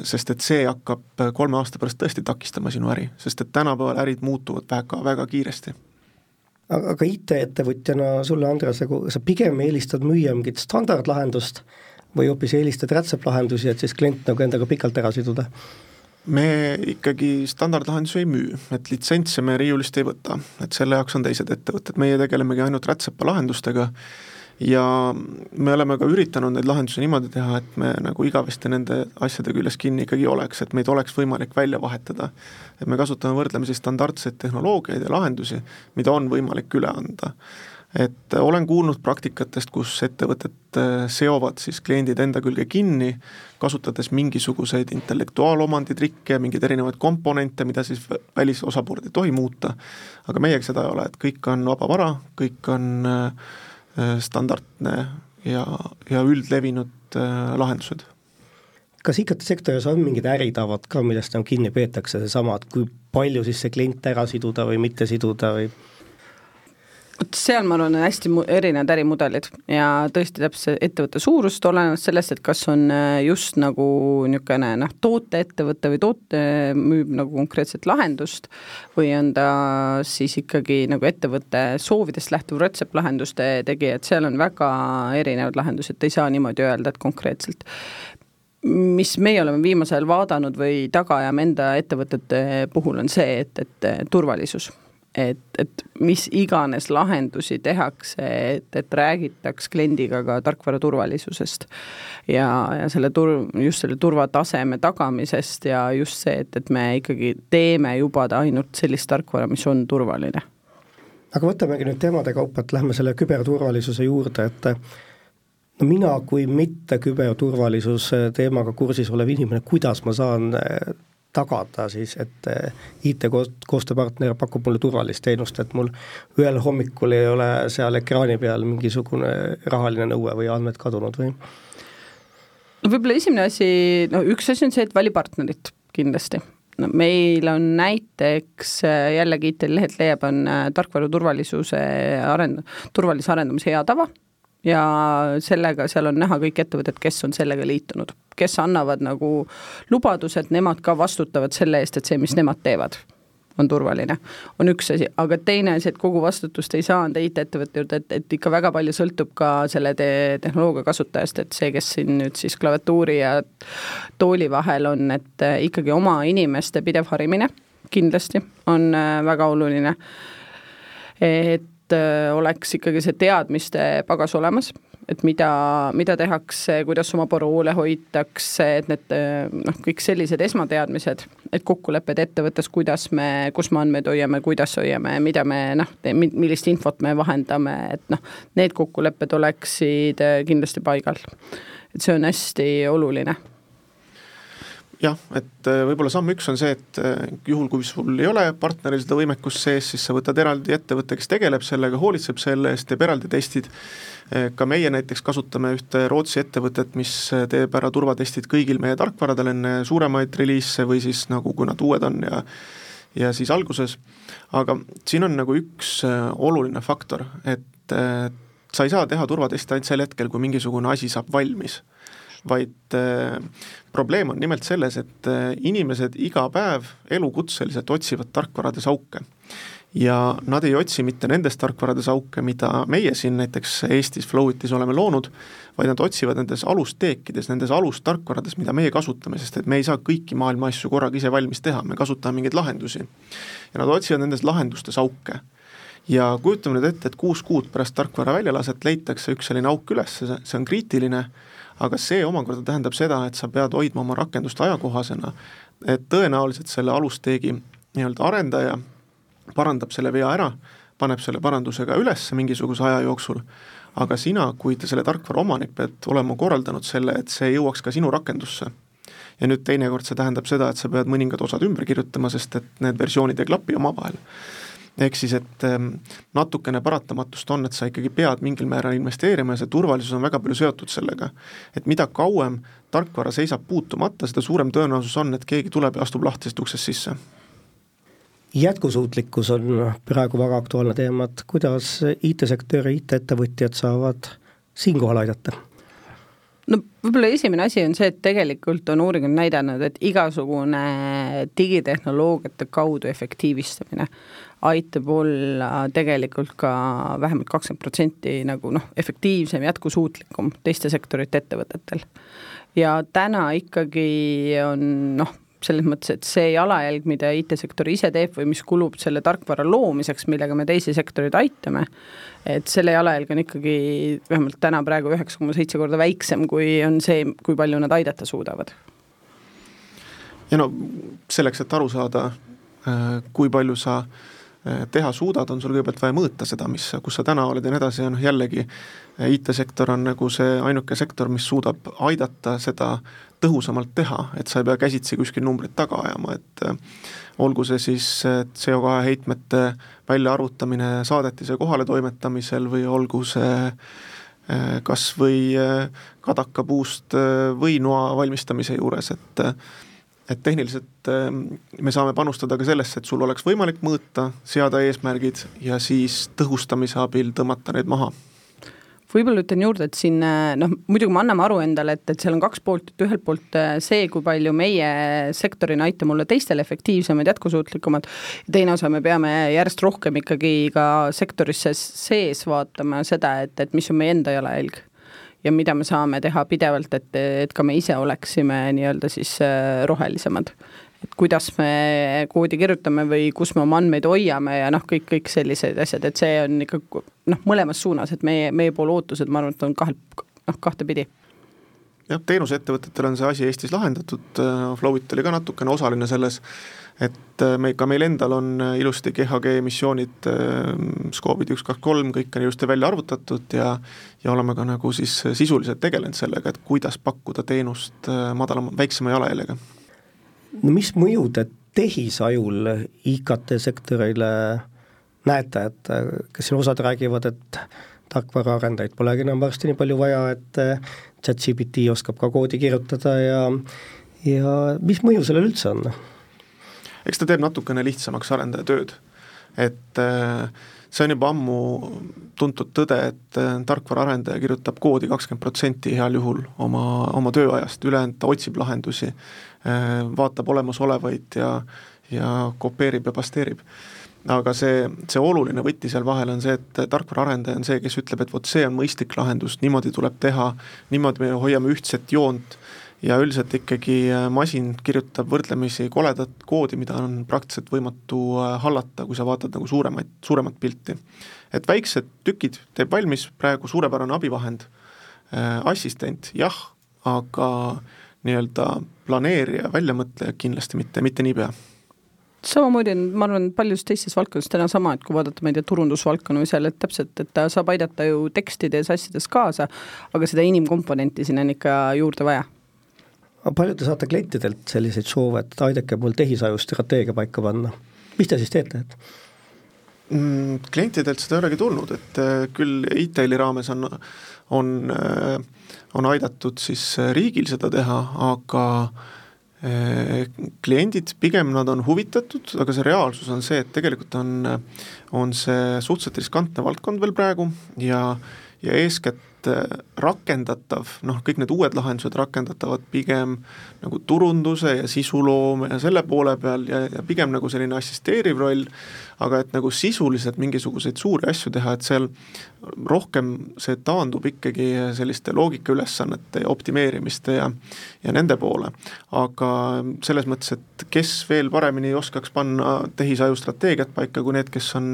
sest et see hakkab äh, kolme aasta pärast tõesti takistama sinu äri, sest et tänapäeval ärid muutuvad väga, väga kiiresti. aga, aga IT-ettevõtjana sulle, Andres, nagu sa pigem eelistad müüa mingit standardlahendust või hoopis eelistad rätseplahendusi, et siis klient nagu endaga pikalt ära siduda? me ikkagi standardlahendusi ei müü, et litsentse me riiulist ei võta, et selle jaoks on teised ettevõtted, meie tegelemegi ainult rätsepa lahendustega ja me oleme ka üritanud neid lahendusi niimoodi teha, et me nagu igavesti nende asjade küljes kinni ikkagi oleks, et meid oleks võimalik välja vahetada. et me kasutame võrdlemisi standardseid tehnoloogiaid ja lahendusi, mida on võimalik üle anda. et olen kuulnud praktikatest, kus ettevõtted äh, seovad siis kliendid enda külge kinni, kasutades mingisuguseid intellektuaalomandi trikke, mingeid erinevaid komponente, mida siis välisosapooled ei tohi muuta, aga meiega seda ei ole, et kõik on vaba vara, kõik on äh, standardne ja, ja üldlevinud äh, lahendused. kas IKT-sektoris on mingid äritavad ka, millest nagu kinni peetakse, seesama, et kui palju siis see klient ära siduda või mitte siduda või vot seal ma arvan, on hästi erinevad ärimudelid ja tõesti täpselt ettevõtte suurust, olenevalt sellest, et kas on äh, just nagu niisugune noh, tooteettevõte või toote müüb nagu konkreetset lahendust või on ta siis ikkagi nagu ettevõtte soovidest lähtuv rätseplahenduste tegija, et seal on väga erinevad lahendused, ei saa niimoodi öelda, et konkreetselt. Mis meie oleme viimasel ajal vaadanud või taga ajame enda ettevõtete puhul, on see, et, et turvalisus et, et mis iganes lahendusi tehakse, et, et räägitaks kliendiga ka tarkvara turvalisusest. ja, ja selle tur-, just selle turvataseme tagamisest ja just see, et, et me ikkagi teeme juba ainult sellist tarkvara, mis on turvaline. aga võtamegi nüüd teemade kaupa, et lähme selle küberturvalisuse juurde, et no mina kui mitte küberturvalisuse teemaga kursis olev inimene, kuidas ma saan tagada siis, et eh, IT-koostööpartner pakub mulle turvalist teenust, et mul ühel hommikul ei ole seal ekraani peal mingisugune rahaline nõue või andmed kadunud või? no võib-olla esimene asi, no üks asi on see, et vali partnerit kindlasti no meil on näiteks eh, jällegi IT-lehed leiab, on eh, tarkvara turvalisuse arend-, turvalise arendamise hea tava ja sellega, seal on näha kõik ettevõtted, kes on sellega liitunud, kes annavad nagu lubaduse, et nemad ka vastutavad selle eest, et see, mis nemad teevad, on turvaline, on üks asi, aga teine asi, et kogu vastutust ei saa anda IT-ettevõtte juurde, et, et ikka väga palju sõltub ka selle te tehnoloogia kasutajast, et see, kes siin nüüd siis klaviatuuri ja tooli vahel on, et äh, ikkagi oma inimeste pidev harimine kindlasti on äh, väga oluline. et oleks ikkagi see teadmiste pagas olemas et mida, mida tehakse, kuidas oma paroole hoitakse, et need noh, kõik sellised esmateadmised, et kokkulepped ettevõttes, kuidas me, kus me andmeid hoiame, kuidas hoiame, mida me noh, millist infot me vahendame, et noh, need kokkulepped oleksid äh, kindlasti paigal. et see on hästi oluline jah, et äh, võib-olla samm üks on see, et äh, juhul, kui sul ei ole partneril seda võimekust sees, siis sa võtad eraldi ettevõtte, kes tegeleb sellega, hoolitseb selle eest, teeb eraldi testid. Eh, ka meie näiteks kasutame ühte Rootsi ettevõtet, mis teeb ära turvatestid kõigil meie tarkvaradel enne suuremaid reliise või siis nagu, kui nad uued on ja ja siis alguses, aga siin on nagu üks oluline faktor, et sa ei saa teha turvatesti ainult sel hetkel, kui mingisugune asi saab valmis vaid äh, probleem on nimelt selles, et äh, inimesed iga päev elukutseliselt otsivad tarkvarades auke ja nad ei otsi mitte nendes tarkvarades auke, mida meie siin näiteks Eestis Flowitis oleme loonud, vaid nad otsivad nendes alusteekides, nendes alustarkvarades, mida meie kasutame, sest et me ei saa kõiki maailma asju korraga ise valmis teha, me kasutame mingeid lahendusi. ja nad otsivad nendes lahendustes auke. ja kujutame nüüd ette, et kuus kuud pärast tarkvara väljalaset leitakse üks selline auk üles, see on kriitiline, aga see omakorda tähendab seda, et sa pead hoidma oma rakendust ajakohasena, et tõenäoliselt selle alusteegi nii-öelda arendaja parandab selle vea ära, paneb selle paranduse ka üles mingisuguse aja jooksul, aga sina, kui selle tarkvara omanik, pead olema korraldanud selle, et see jõuaks ka sinu rakendusse. ja nüüd teinekord see tähendab seda, et sa pead mõningad osad ümber kirjutama, sest et need versioonid ei klapi omavahel. Ehk siis, et ehm, natukene paratamatust on, et sa ikkagi pead mingil määral investeerima ja see turvalisus on väga palju seotud sellega. et mida kauem tarkvara seisab puutumata, seda suurem tõenäosus on, et keegi tuleb ja astub lahtisest uksest sisse jätkusuutlikkus on praegu väga aktuaalne teema, et kuidas IT-sektori IT-ettevõtjad saavad siinkohal aidata? no võib-olla esimene asi on see, et tegelikult on uuringud näidanud, et igasugune digitehnoloogiate kaudu efektiivistamine aitab olla tegelikult ka vähemalt kakskümmend protsenti nagu noh, efektiivsem, jätkusuutlikum teiste sektorite ettevõtetel. ja täna ikkagi on noh, selles mõttes, et see jalajälg, mida IT-sektor ise teeb või mis kulub selle tarkvara loomiseks, millega me teisi sektoreid aitame, et selle jalajälg on ikkagi vähemalt täna praegu üheksa koma seitse korda väiksem, kui on see, kui palju nad aidata suudavad. ja no selleks, et aru saada, äh, kui palju sa äh, teha suudad, on sul kõigepealt vaja mõõta seda, mis, kus sa täna oled ja nii edasi ja noh, jällegi IT-sektor on nagu see ainuke sektor, mis suudab aidata seda tõhusamalt teha, et sa ei pea käsitsi kuskil numbrit taga ajama, et äh, olgu see siis CO2 heitmete väljaarvutamine saadetise kohaletoimetamisel või olgu see äh, kas või äh, kadakapuust võinoa valmistamise juures, et et tehniliselt me saame panustada ka sellesse, et sul oleks võimalik mõõta, seada eesmärgid ja siis tõhustamise abil tõmmata need maha. Võib-olla ütlen juurde, et siin noh, muidugi me anname aru endale, et, et seal on kaks poolt, et ühelt poolt äh, see, kui palju meie sektorina aitame olla teistel efektiivsemad, jätkusuutlikumad, teine osa, me peame järjest rohkem ikkagi ka sektorisse sees vaatama seda, et, et mis on meie enda jalajälg ja mida me saame teha pidevalt, et, et ka me ise oleksime nii-öelda siis äh, rohelisemad. Et kuidas me koodi kirjutame või kus me oma andmeid hoiame ja noh, kõik, kõik sellised asjad, et see on ikka noh, mõlemas suunas, et meie, meie poole ootused, ma arvan, et on kahel, noh, kahtepidi jah, teenusettevõtetel on see asi Eestis lahendatud, äh, Flowit oli ka natukene osaline selles, et äh, me, ka meil endal on äh, ilusti GHG emissioonid, skoobid üks, kaks, kolm, kõik on ilusti välja arvutatud ja ja oleme ka nagu siis sisuliselt tegelenud sellega, et kuidas pakkuda teenust madalama, väiksema jalajäljega. No mis mõju te tehisajul IKT-sektorile näete, et kas siin osad räägivad, et tarkvaraarendajaid polegi enam varsti nii palju vaja, et chat-GPT oskab ka koodi kirjutada ja ja mis mõju sellel üldse on? eks ta teeb natukene lihtsamaks arendaja tööd, et äh, see on juba ammu tuntud tõde, et äh, tarkvaraarendaja kirjutab koodi kakskümmend protsenti heal juhul oma, oma tööajast, ülejäänud ta otsib lahendusi, vaatab olemasolevaid ja ja kopeerib ja pasteerib aga see, see oluline võti seal vahel on see, et tarkvaraarendaja on see, kes ütleb, et vot see on mõistlik lahendus, niimoodi tuleb teha, niimoodi me hoiame ühtset joont ja üldiselt ikkagi äh, masin kirjutab võrdlemisi koledat koodi, mida on praktiliselt võimatu äh, hallata, kui sa vaatad nagu suuremaid, suuremat pilti. et väiksed tükid teeb valmis praegu suurepärane abivahend, äh, assistent jah, aga nii-öelda planeerija, väljamõtleja kindlasti mitte, mitte niipea samamoodi on, ma arvan, paljudes teistes valdkondades täna sama, et kui vaadata, ma ei tea, turundusvaldkonna või seal, et täpselt, et ta saab aidata ju tekstides, asjades kaasa, aga seda inimkomponenti siin on ikka juurde vaja. palju te saate klientidelt selliseid soove, et aidake mul tehisaju strateegia paika panna, mis te siis teete, et? Mm, klientidelt seda ei olegi tulnud, et äh, küll e-taili raames on, on, äh, on aidatud siis riigil seda teha, aga äh, Äh, kliendid pigem nad on huvitatud, aga see reaalsus on see, et tegelikult on, on see suhteliselt riskantne valdkond veel praegu ja, ja eeskätt et rakendatav, noh, kõik need uued lahendused rakendatavad pigem nagu turunduse ja sisuloome ja selle poole peal ja, ja pigem nagu selline assisteeriv roll, aga et nagu sisuliselt mingisuguseid suuri asju teha, et seal rohkem see taandub ikkagi selliste loogikaülesannete ja optimeerimiste ja ja nende poole. aga selles mõttes, et kes veel paremini oskaks panna tehisaju strateegiat paika, kui need, kes on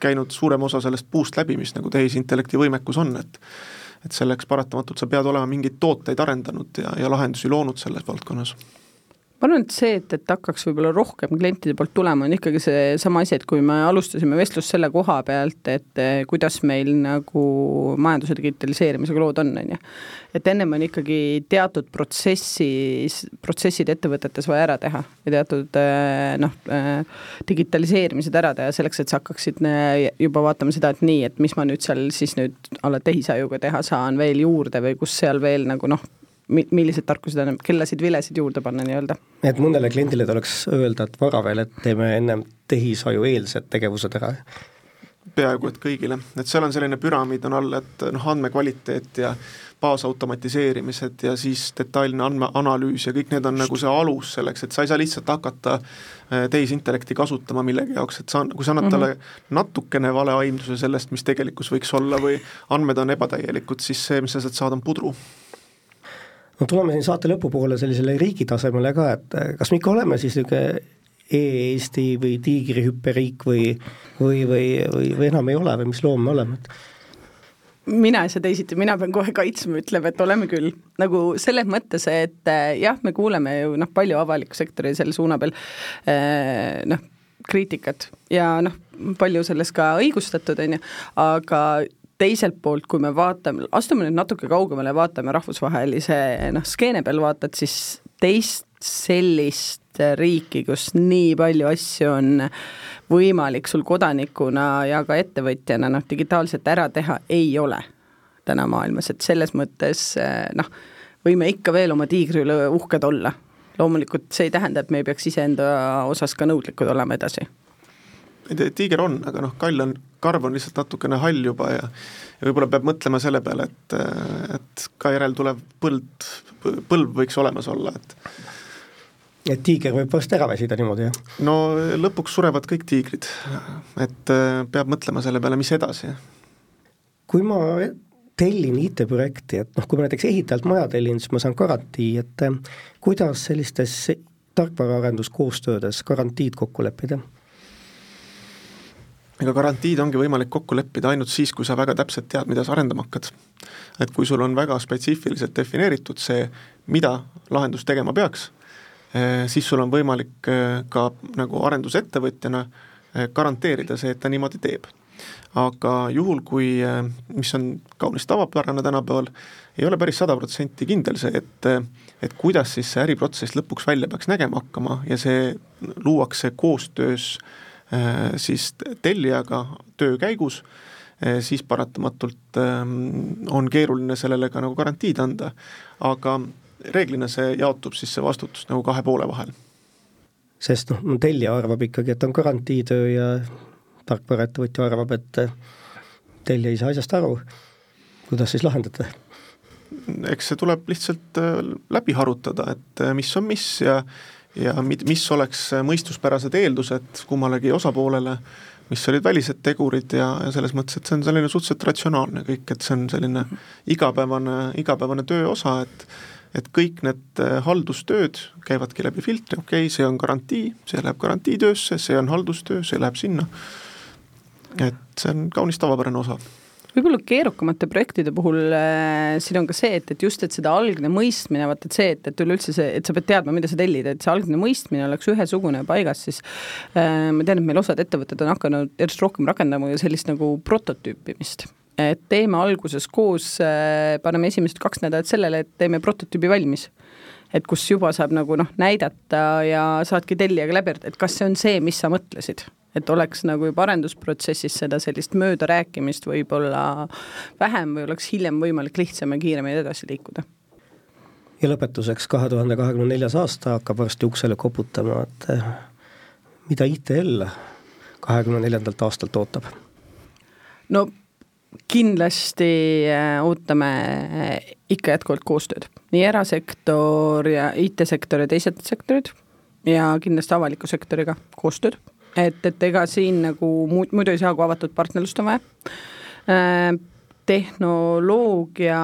käinud suurema osa sellest puust läbi, mis nagu tehisintellekti võimekus on, et et selleks paratamatult sa pead olema mingeid tooteid arendanud ja, ja lahendusi loonud selles valdkonnas ma arvan, et see, et, et hakkaks võib-olla rohkem klientide poolt tulema, on ikkagi seesama asi, et kui me alustasime vestlust selle koha pealt, et eh, kuidas meil nagu majanduse digitaliseerimisega lood on, on ju. et ennem on ikkagi teatud protsessis, protsessid ettevõtetes vaja ära teha ja teatud eh, noh, eh, digitaliseerimised ära teha selleks, et sa hakkaksid juba vaatama seda, et nii, et mis ma nüüd seal siis nüüd alla tehisajuga teha saan veel juurde või kus seal veel nagu noh, mi-, millised tarkused on, kellasid, vilesid juurde panna nii-öelda. et mõnele kliendile tuleks öelda, et vara veel, et teeme ennem tehisajueelsed tegevused ära? peaaegu et kõigile, et seal on selline püramiid on all, et noh, andmekvaliteet ja baasautomatiseerimised ja siis detailne andmeanalüüs ja kõik need on nagu see alus selleks, et sa ei saa lihtsalt hakata äh, tehisintellekti kasutama millegi jaoks, et sa, kui sa annad mm -hmm. talle natukene valeaimduse sellest, mis tegelikkus võiks olla või andmed on ebatäielikud, siis see, mis sa sealt saad, on pudru no tuleme siin saate lõpupoole sellisele riigi tasemele ka, et äh, kas me ikka oleme siis niisugune e-Eesti või tiigrihüpperiik või, või, või, või, või enam ei ole või mis loom me oleme, et mina ei saa teisiti, mina pean kohe kaitsma, ütleb, et oleme küll. nagu selles mõttes, et äh, jah, me kuuleme ju noh, palju avaliku sektori selle suuna peal äh, noh, kriitikat ja noh, palju sellest ka õigustatud, on ju, aga teiselt poolt, kui me vaatame, astume nüüd natuke kaugemale, vaatame rahvusvahelise noh, skeene peal vaatad, siis teist sellist riiki, kus nii palju asju on võimalik sul kodanikuna ja ka ettevõtjana noh, digitaalselt ära teha, ei ole täna maailmas, et selles mõttes noh, võime ikka veel oma tiigri üle uhked olla. loomulikult see ei tähenda, et me ei peaks iseenda osas ka nõudlikud olema edasi tiiger on, aga noh, kall on, karv on lihtsalt natukene hall juba ja ja võib-olla peab mõtlema selle peale, et, et ka järeltulev põld, põlv võiks olemas olla, et et tiiger võib varsti ära väsida niimoodi, jah? no lõpuks surevad kõik tiigrid, et äh, peab mõtlema selle peale, mis edasi. kui ma tellin IT-projekti, et noh, kui ma näiteks ehitajalt maja tellin, siis ma saan garantii, et äh, kuidas sellistes tarkvaraarenduskoostöödes garantiid kokku leppida ega garantiid ongi võimalik kokku leppida ainult siis, kui sa väga täpselt tead, mida sa arendama hakkad. et kui sul on väga spetsiifiliselt defineeritud see, mida lahendus tegema peaks, eh, siis sul on võimalik eh, ka nagu arendusettevõtjana eh, garanteerida see, et ta niimoodi teeb. aga juhul, kui, mis on kaunis tavapärane tänapäeval, ei ole päris sada protsenti kindel see, et et kuidas siis see äriprotsess lõpuks välja peaks nägema hakkama ja see luuakse koostöös äh, siis tellijaga töö käigus, äh, siis paratamatult ähm, on keeruline sellele ka nagu garantiid anda, aga reeglina see jaotub siis see vastutus nagu kahe poole vahel. sest noh, tellija arvab ikkagi, et on garantiitöö ja tarkvaraettevõtja arvab, et äh, tellija ei saa asjast aru, kuidas siis lahendate? eks see tuleb lihtsalt läbi harutada, et mis on mis ja ja mis oleks mõistuspärased eeldused kummalegi osapoolele, mis olid välised tegurid ja, ja selles mõttes, et see on selline suhteliselt ratsionaalne kõik, et see on selline igapäevane, igapäevane töö osa, et et kõik need äh, haldustööd käivadki läbi filtri, okei okay,, see on garantii, see läheb garantiitöösse, see on haldustöö, see läheb sinna. et see on kaunis tavapärane osa võib-olla keerukamate projektide puhul äh, siin on ka see, et, et just, et seda algne mõistmine, vaata et see, et, et üleüldse see, et sa pead teadma, mida sa tellid, et see algne mõistmine oleks ühesugune paigas, siis äh, ma tean, et meil osad ettevõtted on hakanud järjest rohkem rakendama sellist nagu prototüüpimist. Et teeme alguses koos, äh, paneme esimesed kaks nädalat sellele, et teeme prototüübi valmis. Et kus juba saab nagu noh, näidata ja saadki tellijaga läbi, et kas see on see, mis sa mõtlesid et oleks nagu juba arendusprotsessis seda sellist möödarääkimist võib-olla vähem või oleks hiljem võimalik lihtsam ja kiiremini edasi liikuda. ja lõpetuseks, kahe tuhande kahekümne neljas aasta hakkab varsti uksele koputama, et eh, mida ITL kahekümne neljandalt aastalt ootab? no kindlasti eh, ootame ikka jätkuvalt koostööd, nii erasektor ja IT-sektor ja teised sektorid ja kindlasti avaliku sektoriga koostööd et, et ega siin nagu muud, muidu ei saa, kui avatud partnerlust on vaja äh, tehnoloogia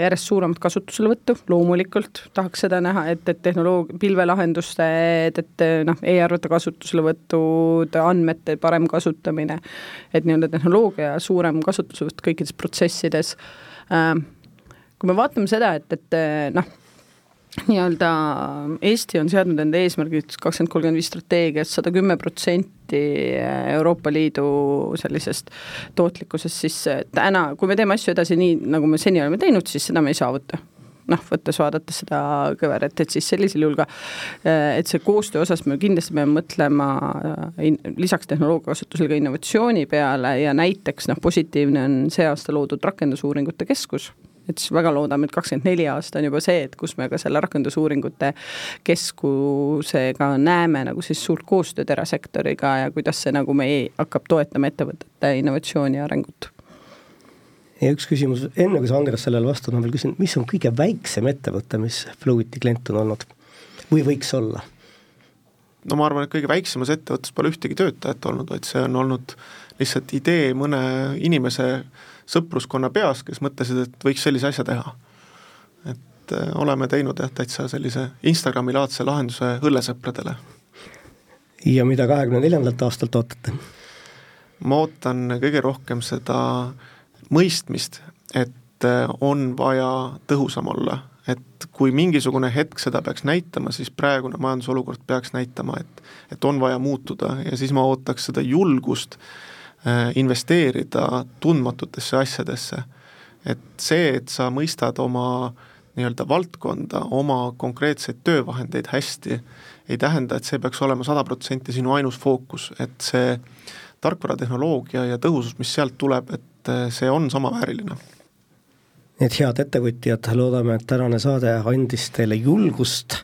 järjest suuremat kasutuselevõttu, loomulikult tahaks seda näha, et, et tehnoloog-, pilvelahenduste, et, et noh e-arvete kasutuselevõtud, andmete parem kasutamine, et nii-öelda tehnoloogia suurem kasutuselevõtt kõikides protsessides. Äh, kui me vaatame seda, et, et noh, nii-öelda Eesti on seadnud enda eesmärgiks kakskümmend kolmkümmend viis strateegias sada kümme protsenti Euroopa Liidu sellisest tootlikkusest, siis täna, kui me teeme asju edasi nii, nagu me seni oleme teinud, siis seda me ei saavuta. Noh, võttes, vaadates seda kõverat, et siis sellisel juhul ka, et see koostöö osas me kindlasti peame mõtlema in, lisaks tehnoloogia kasutusele ka innovatsiooni peale ja näiteks noh, positiivne on see aasta loodud rakendusuuringute keskus et siis väga loodame, et kakskümmend neli aasta on juba see, et kus me ka selle rakendusuuringute keskusega näeme nagu siis suurt koostööd erasektoriga ja kuidas see nagu meie hakkab toetama ettevõtete innovatsiooni ja arengut ja üks küsimus, enne kui sa Andres sellele vastad, ma veel küsin, mis on kõige väiksem ettevõte, mis Fluid'i klient on olnud või võiks olla? No ma arvan, et kõige väiksemas ettevõttes pole ühtegi töötajat olnud, vaid see on olnud lihtsalt idee mõne inimese sõpruskonna peas, kes mõtlesid, et võiks sellise asja teha. et äh, oleme teinud jah, täitsa sellise Instagrami-laadse lahenduse õllesõpradele. ja mida kahekümne neljandalt aastalt ootate? ma ootan kõige rohkem seda mõistmist, et äh, on vaja tõhusam olla, et kui mingisugune hetk seda peaks näitama, siis praegune majandusolukord peaks näitama, et et on vaja muutuda ja siis ma ootaks seda julgust äh, investeerida tundmatutesse asjadesse. et see, et sa mõistad oma nii-öelda valdkonda, oma konkreetseid töövahendeid hästi, ei tähenda, et see peaks olema sada protsenti sinu ainus fookus, et see tarkvaratehnoloogia ja tõhusus, mis sealt tuleb, et äh, see on samavääriline. Nii et head ettevõtjad, loodame, et tänane saade andis teile julgust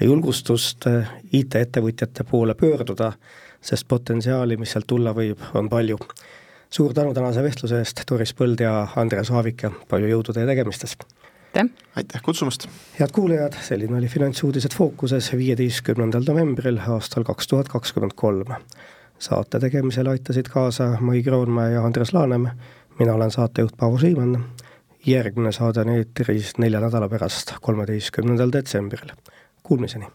ja julgustust äh, IT-ettevõtjate poole pöörduda sest potentsiaali, mis sealt tulla võib, on palju. suur tänu tänase vestluse eest, Doris Põld ja Andres Aavik ja palju jõudu teie tegemistes! aitäh! aitäh kutsumast! head kuulajad, selline oli Finantsuudised Fookuses viieteistkümnendal novembril aastal kaks tuhat kakskümmend kolm. saate tegemisele aitasid kaasa Mai Kroonmäe ja Andres Laanem, mina olen saatejuht Paavo Siimann, järgmine saade on eetris nelja nädala pärast, kolmeteistkümnendal detsembril. Kuulmiseni!